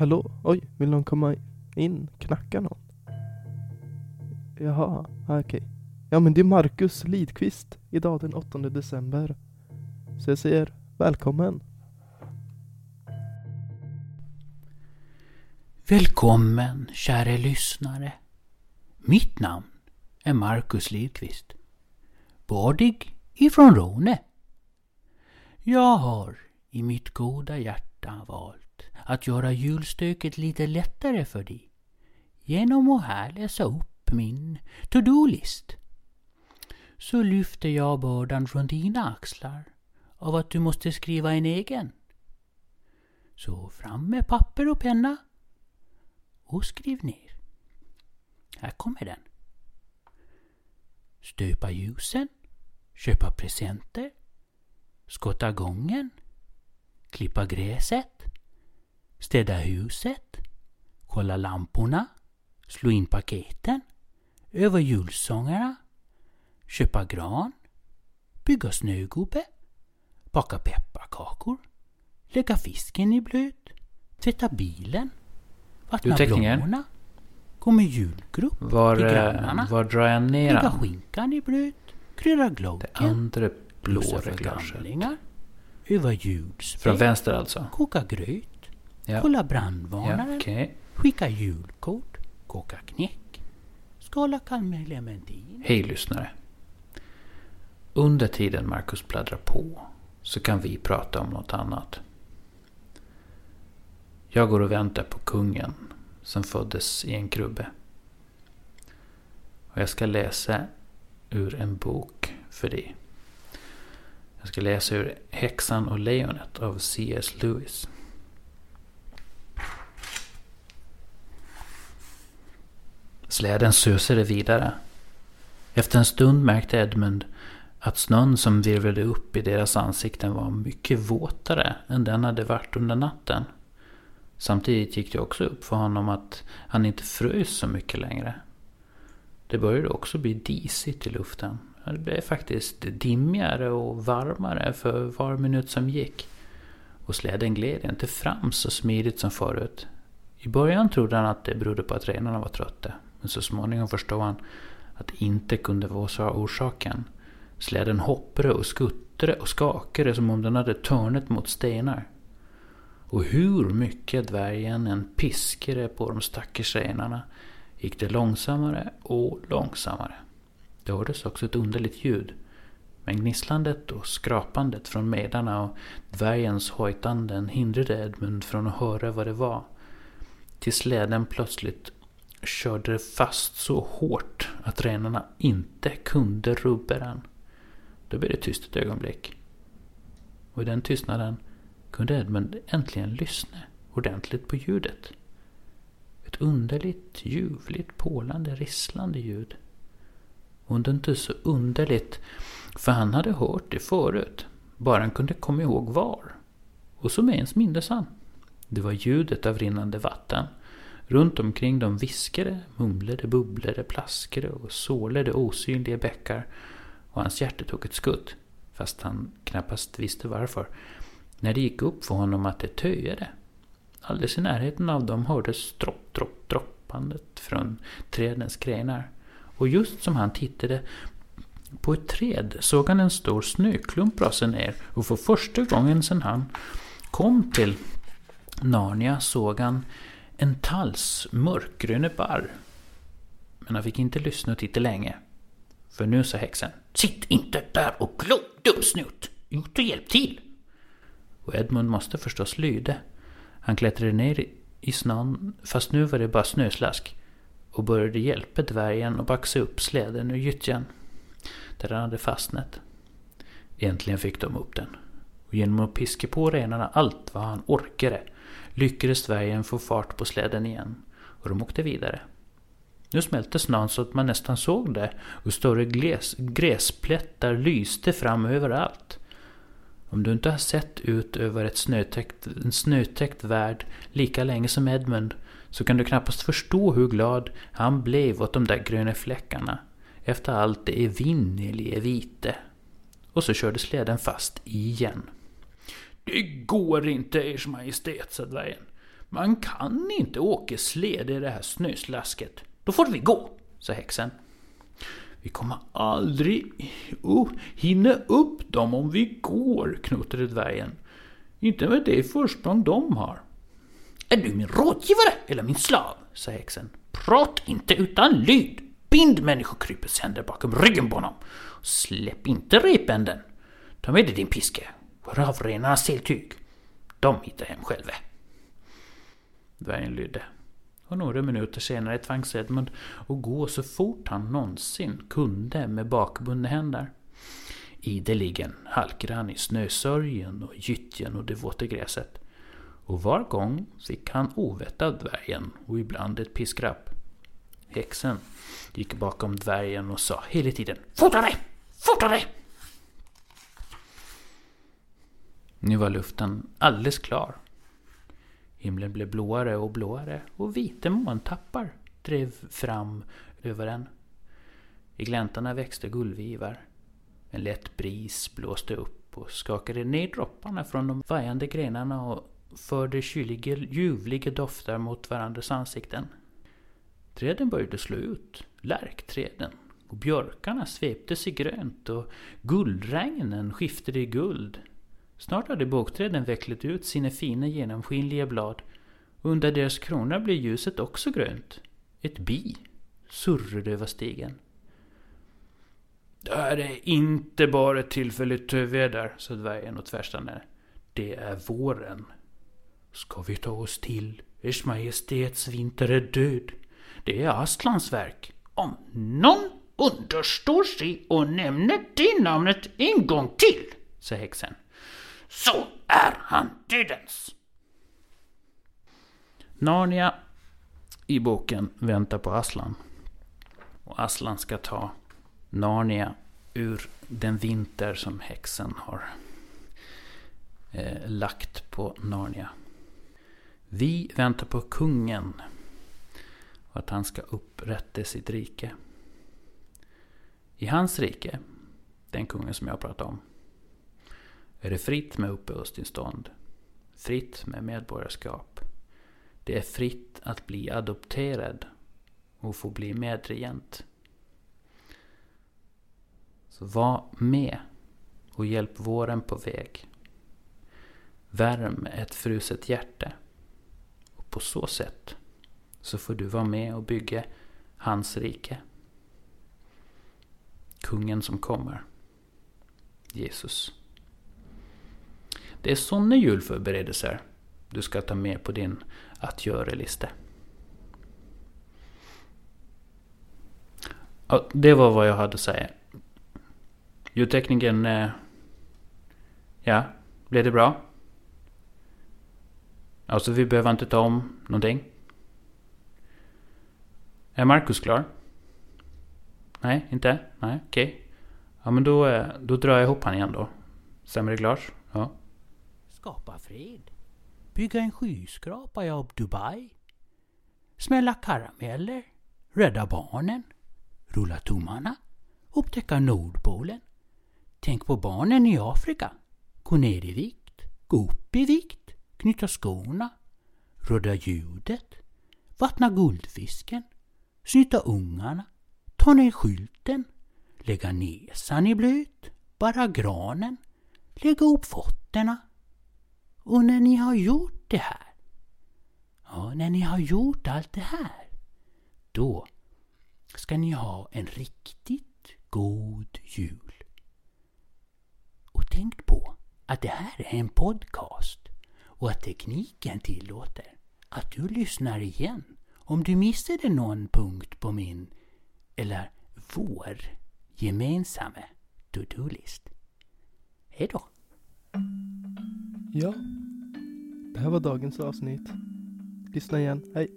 hallå? Oj, vill någon komma in? Knacka någon? Jaha, okej. okej. Ja men det är Marcus Lidqvist idag den 8 december. Så jag säger välkommen. Välkommen, kära lyssnare. Mitt namn är Marcus Lidqvist. Bordig ifrån Rone. Jag har i mitt goda hjärta valt att göra julstöket lite lättare för dig genom att här läsa upp min to-do-list. Så lyfter jag bördan från dina axlar av att du måste skriva en egen. Så fram med papper och penna och skriv ner. Här kommer den. Stöpa ljusen, köpa presenter, skotta gången, klippa gräset, städa huset, kolla lamporna, slå in paketen, öva julsångerna, köpa gran, bygga snögubbe, baka pepparkakor, lägga fisken i blöt, tvätta bilen, vattna blommorna, gå med julgrupp Var, till eh, grannarna, var drar jag ner lägga skinkan i blöt, krydda glöggen, andra blå reglaget. Öva julspel, Från vänster alltså? koka gröt, Ja. kolla Ja, brandvarnaren, okej. skicka julkort, koka knäck, skala clementin. Hej lyssnare. Under tiden Marcus pladdrar på så kan vi prata om något annat. Jag går och väntar på kungen som föddes i en krubbe. Och jag ska läsa ur en bok för dig. Jag ska läsa ur Häxan och lejonet av C.S. Lewis. Släden susade vidare. Efter en stund märkte Edmund att snön som virvlade upp i deras ansikten var mycket våtare än den hade varit under natten. Samtidigt gick det också upp för honom att han inte frös så mycket längre. Det började också bli disigt i luften. Det blev faktiskt dimmigare och varmare för var minut som gick. Och släden gled inte fram så smidigt som förut. I början trodde han att det berodde på att renarna var trötta. Men så småningom förstod han att det inte kunde vara så orsaken. Släden hoppade och skuttade och skakade som om den hade törnet mot stenar. Och hur mycket dvärgen än piskade på de stackars renarna gick det långsammare och långsammare. Det hördes också ett underligt ljud. Men gnisslandet och skrapandet från medarna och dvärgens hojtanden hindrade Edmund från att höra vad det var. Tills släden plötsligt körde fast så hårt att renarna inte kunde rubba den. Då blev det tyst ett ögonblick. Och i den tystnaden kunde Edmund äntligen lyssna ordentligt på ljudet. Ett underligt, ljuvligt, pålande, risslande ljud. Och det är inte så underligt, för han hade hört det förut. Bara han kunde komma ihåg var. Och som ens mindes han. Det var ljudet av rinnande vatten. Runt omkring dem viskade, mumlade, bubblade, plaskade och sålade osynliga bäckar. Och hans hjärta tog ett skutt, fast han knappast visste varför. När det gick upp för honom att det töjade. Alldeles i närheten av dem hördes dropp, dropp, droppandet från trädens grenar. Och just som han tittade på ett träd såg han en stor snöklump rasa ner och för första gången sedan han kom till Narnia såg han en talls mörkgröna barr. Men han fick inte lyssna och titta länge. För nu sa häxan Sitt inte där och glo, dumsnut! Ut och hjälp till! Och Edmund måste förstås lyda. Han klättrade ner i snön, fast nu var det bara snöslask. Och började hjälpa dvärgen att baxa upp släden ur gyttjan. Där den hade fastnat. Äntligen fick de upp den. Och genom att piska på renarna allt vad han orkade lyckades dvärgen få fart på släden igen. Och de åkte vidare. Nu smälte snön så att man nästan såg det och större gles, gräsplättar lyste fram överallt. Om du inte har sett ut över ett snötäckt, en snötäckt värld lika länge som Edmund så kan du knappast förstå hur glad han blev åt de där gröna fläckarna efter allt det evinnerliga vite Och så körde släden fast igen. Det går inte, Ers Majestät, sa dvärgen. Man kan inte åka sled i det här snöslasket. Då får vi gå, sa häxan. Vi kommer aldrig oh, hinna upp dem om vi går, knotade dvärgen. Inte med det försprång de har. Är du min rådgivare eller min slav? sa häxan. Prat inte utan lyd. Bind människokrypets händer bakom ryggen på honom. Släpp inte repänden. Ta med dig din piska. Ravrenarnas seltyg. De hittar hem själva. Dvärgen lydde. Och några minuter senare tvangs Edmund att gå så fort han någonsin kunde med bakbundna händer. Ideligen halkade han i snösörjen och gyttjan och det våta gräset. Och var gång fick han ovett av dvärgen och ibland ett piskrapp. Häxan gick bakom dvärgen och sa hela tiden Fortare! Fortare! Nu var luften alldeles klar. Himlen blev blåare och blåare och vita molntappar drev fram över den. I gläntarna växte gullvivar. En lätt bris blåste upp och skakade ner dropparna från de vajande grenarna och förde kyliga, ljuvliga dofter mot varandras ansikten. Träden började slå ut, lärkträden, och björkarna sveptes i grönt och guldregnen skiftade i guld. Snart hade bokträden vecklat ut sina fina genomskinliga blad och under deras kronor blev ljuset också grönt. Ett bi surrade över stigen. Det här är inte bara ett tillfälligt töväder, sa dvärgen och tvärstannade. Det är våren. Ska vi ta oss till? Ers Majestäts vinter är död. Det är Astlans verk. Om någon understår sig och nämner det namnet en gång till, säger häxan, så är han dödens. Narnia i boken väntar på Aslan. Och Aslan ska ta Narnia ur den vinter som häxan har eh, lagt på Narnia. Vi väntar på kungen och att han ska upprätta sitt rike. I hans rike, den kungen som jag pratar om, är det fritt med uppehållstillstånd, fritt med medborgarskap. Det är fritt att bli adopterad och få bli medregent. Så var med och hjälp våren på väg. Värm ett fruset hjärta. På så sätt så får du vara med och bygga hans rike. Kungen som kommer. Jesus. Det är sådana julförberedelser du ska ta med på din att göra-lista. Ja, det var vad jag hade att säga. Ljudtekniken... Eh, ja, blev det bra? Alltså vi behöver inte ta om någonting. Är Marcus klar? Nej, inte? Nej, okej. Okay. Ja men då, eh, då drar jag ihop han igen då. Sämre det? Ja. Skapa fred. Bygga en skyskrapa i Dubai. Smälla karameller. Rädda barnen. Rulla tummarna. Upptäcka Nordpolen. Tänk på barnen i Afrika. Gå ner i vikt. Gå upp i vikt. Knyta skorna. Röda ljudet. Vattna guldfisken. Snyta ungarna. Ta ner skylten. Lägga näsan i blöt. Bara granen. Lägga upp fötterna. Och när ni har gjort det här, ja, när ni har gjort allt det här, då ska ni ha en riktigt god jul. Och tänk på att det här är en podcast och att tekniken tillåter att du lyssnar igen om du missade någon punkt på min eller vår gemensamma to-do-list. Hejdå! Ja, det här var dagens avsnitt. Lyssna igen, hej!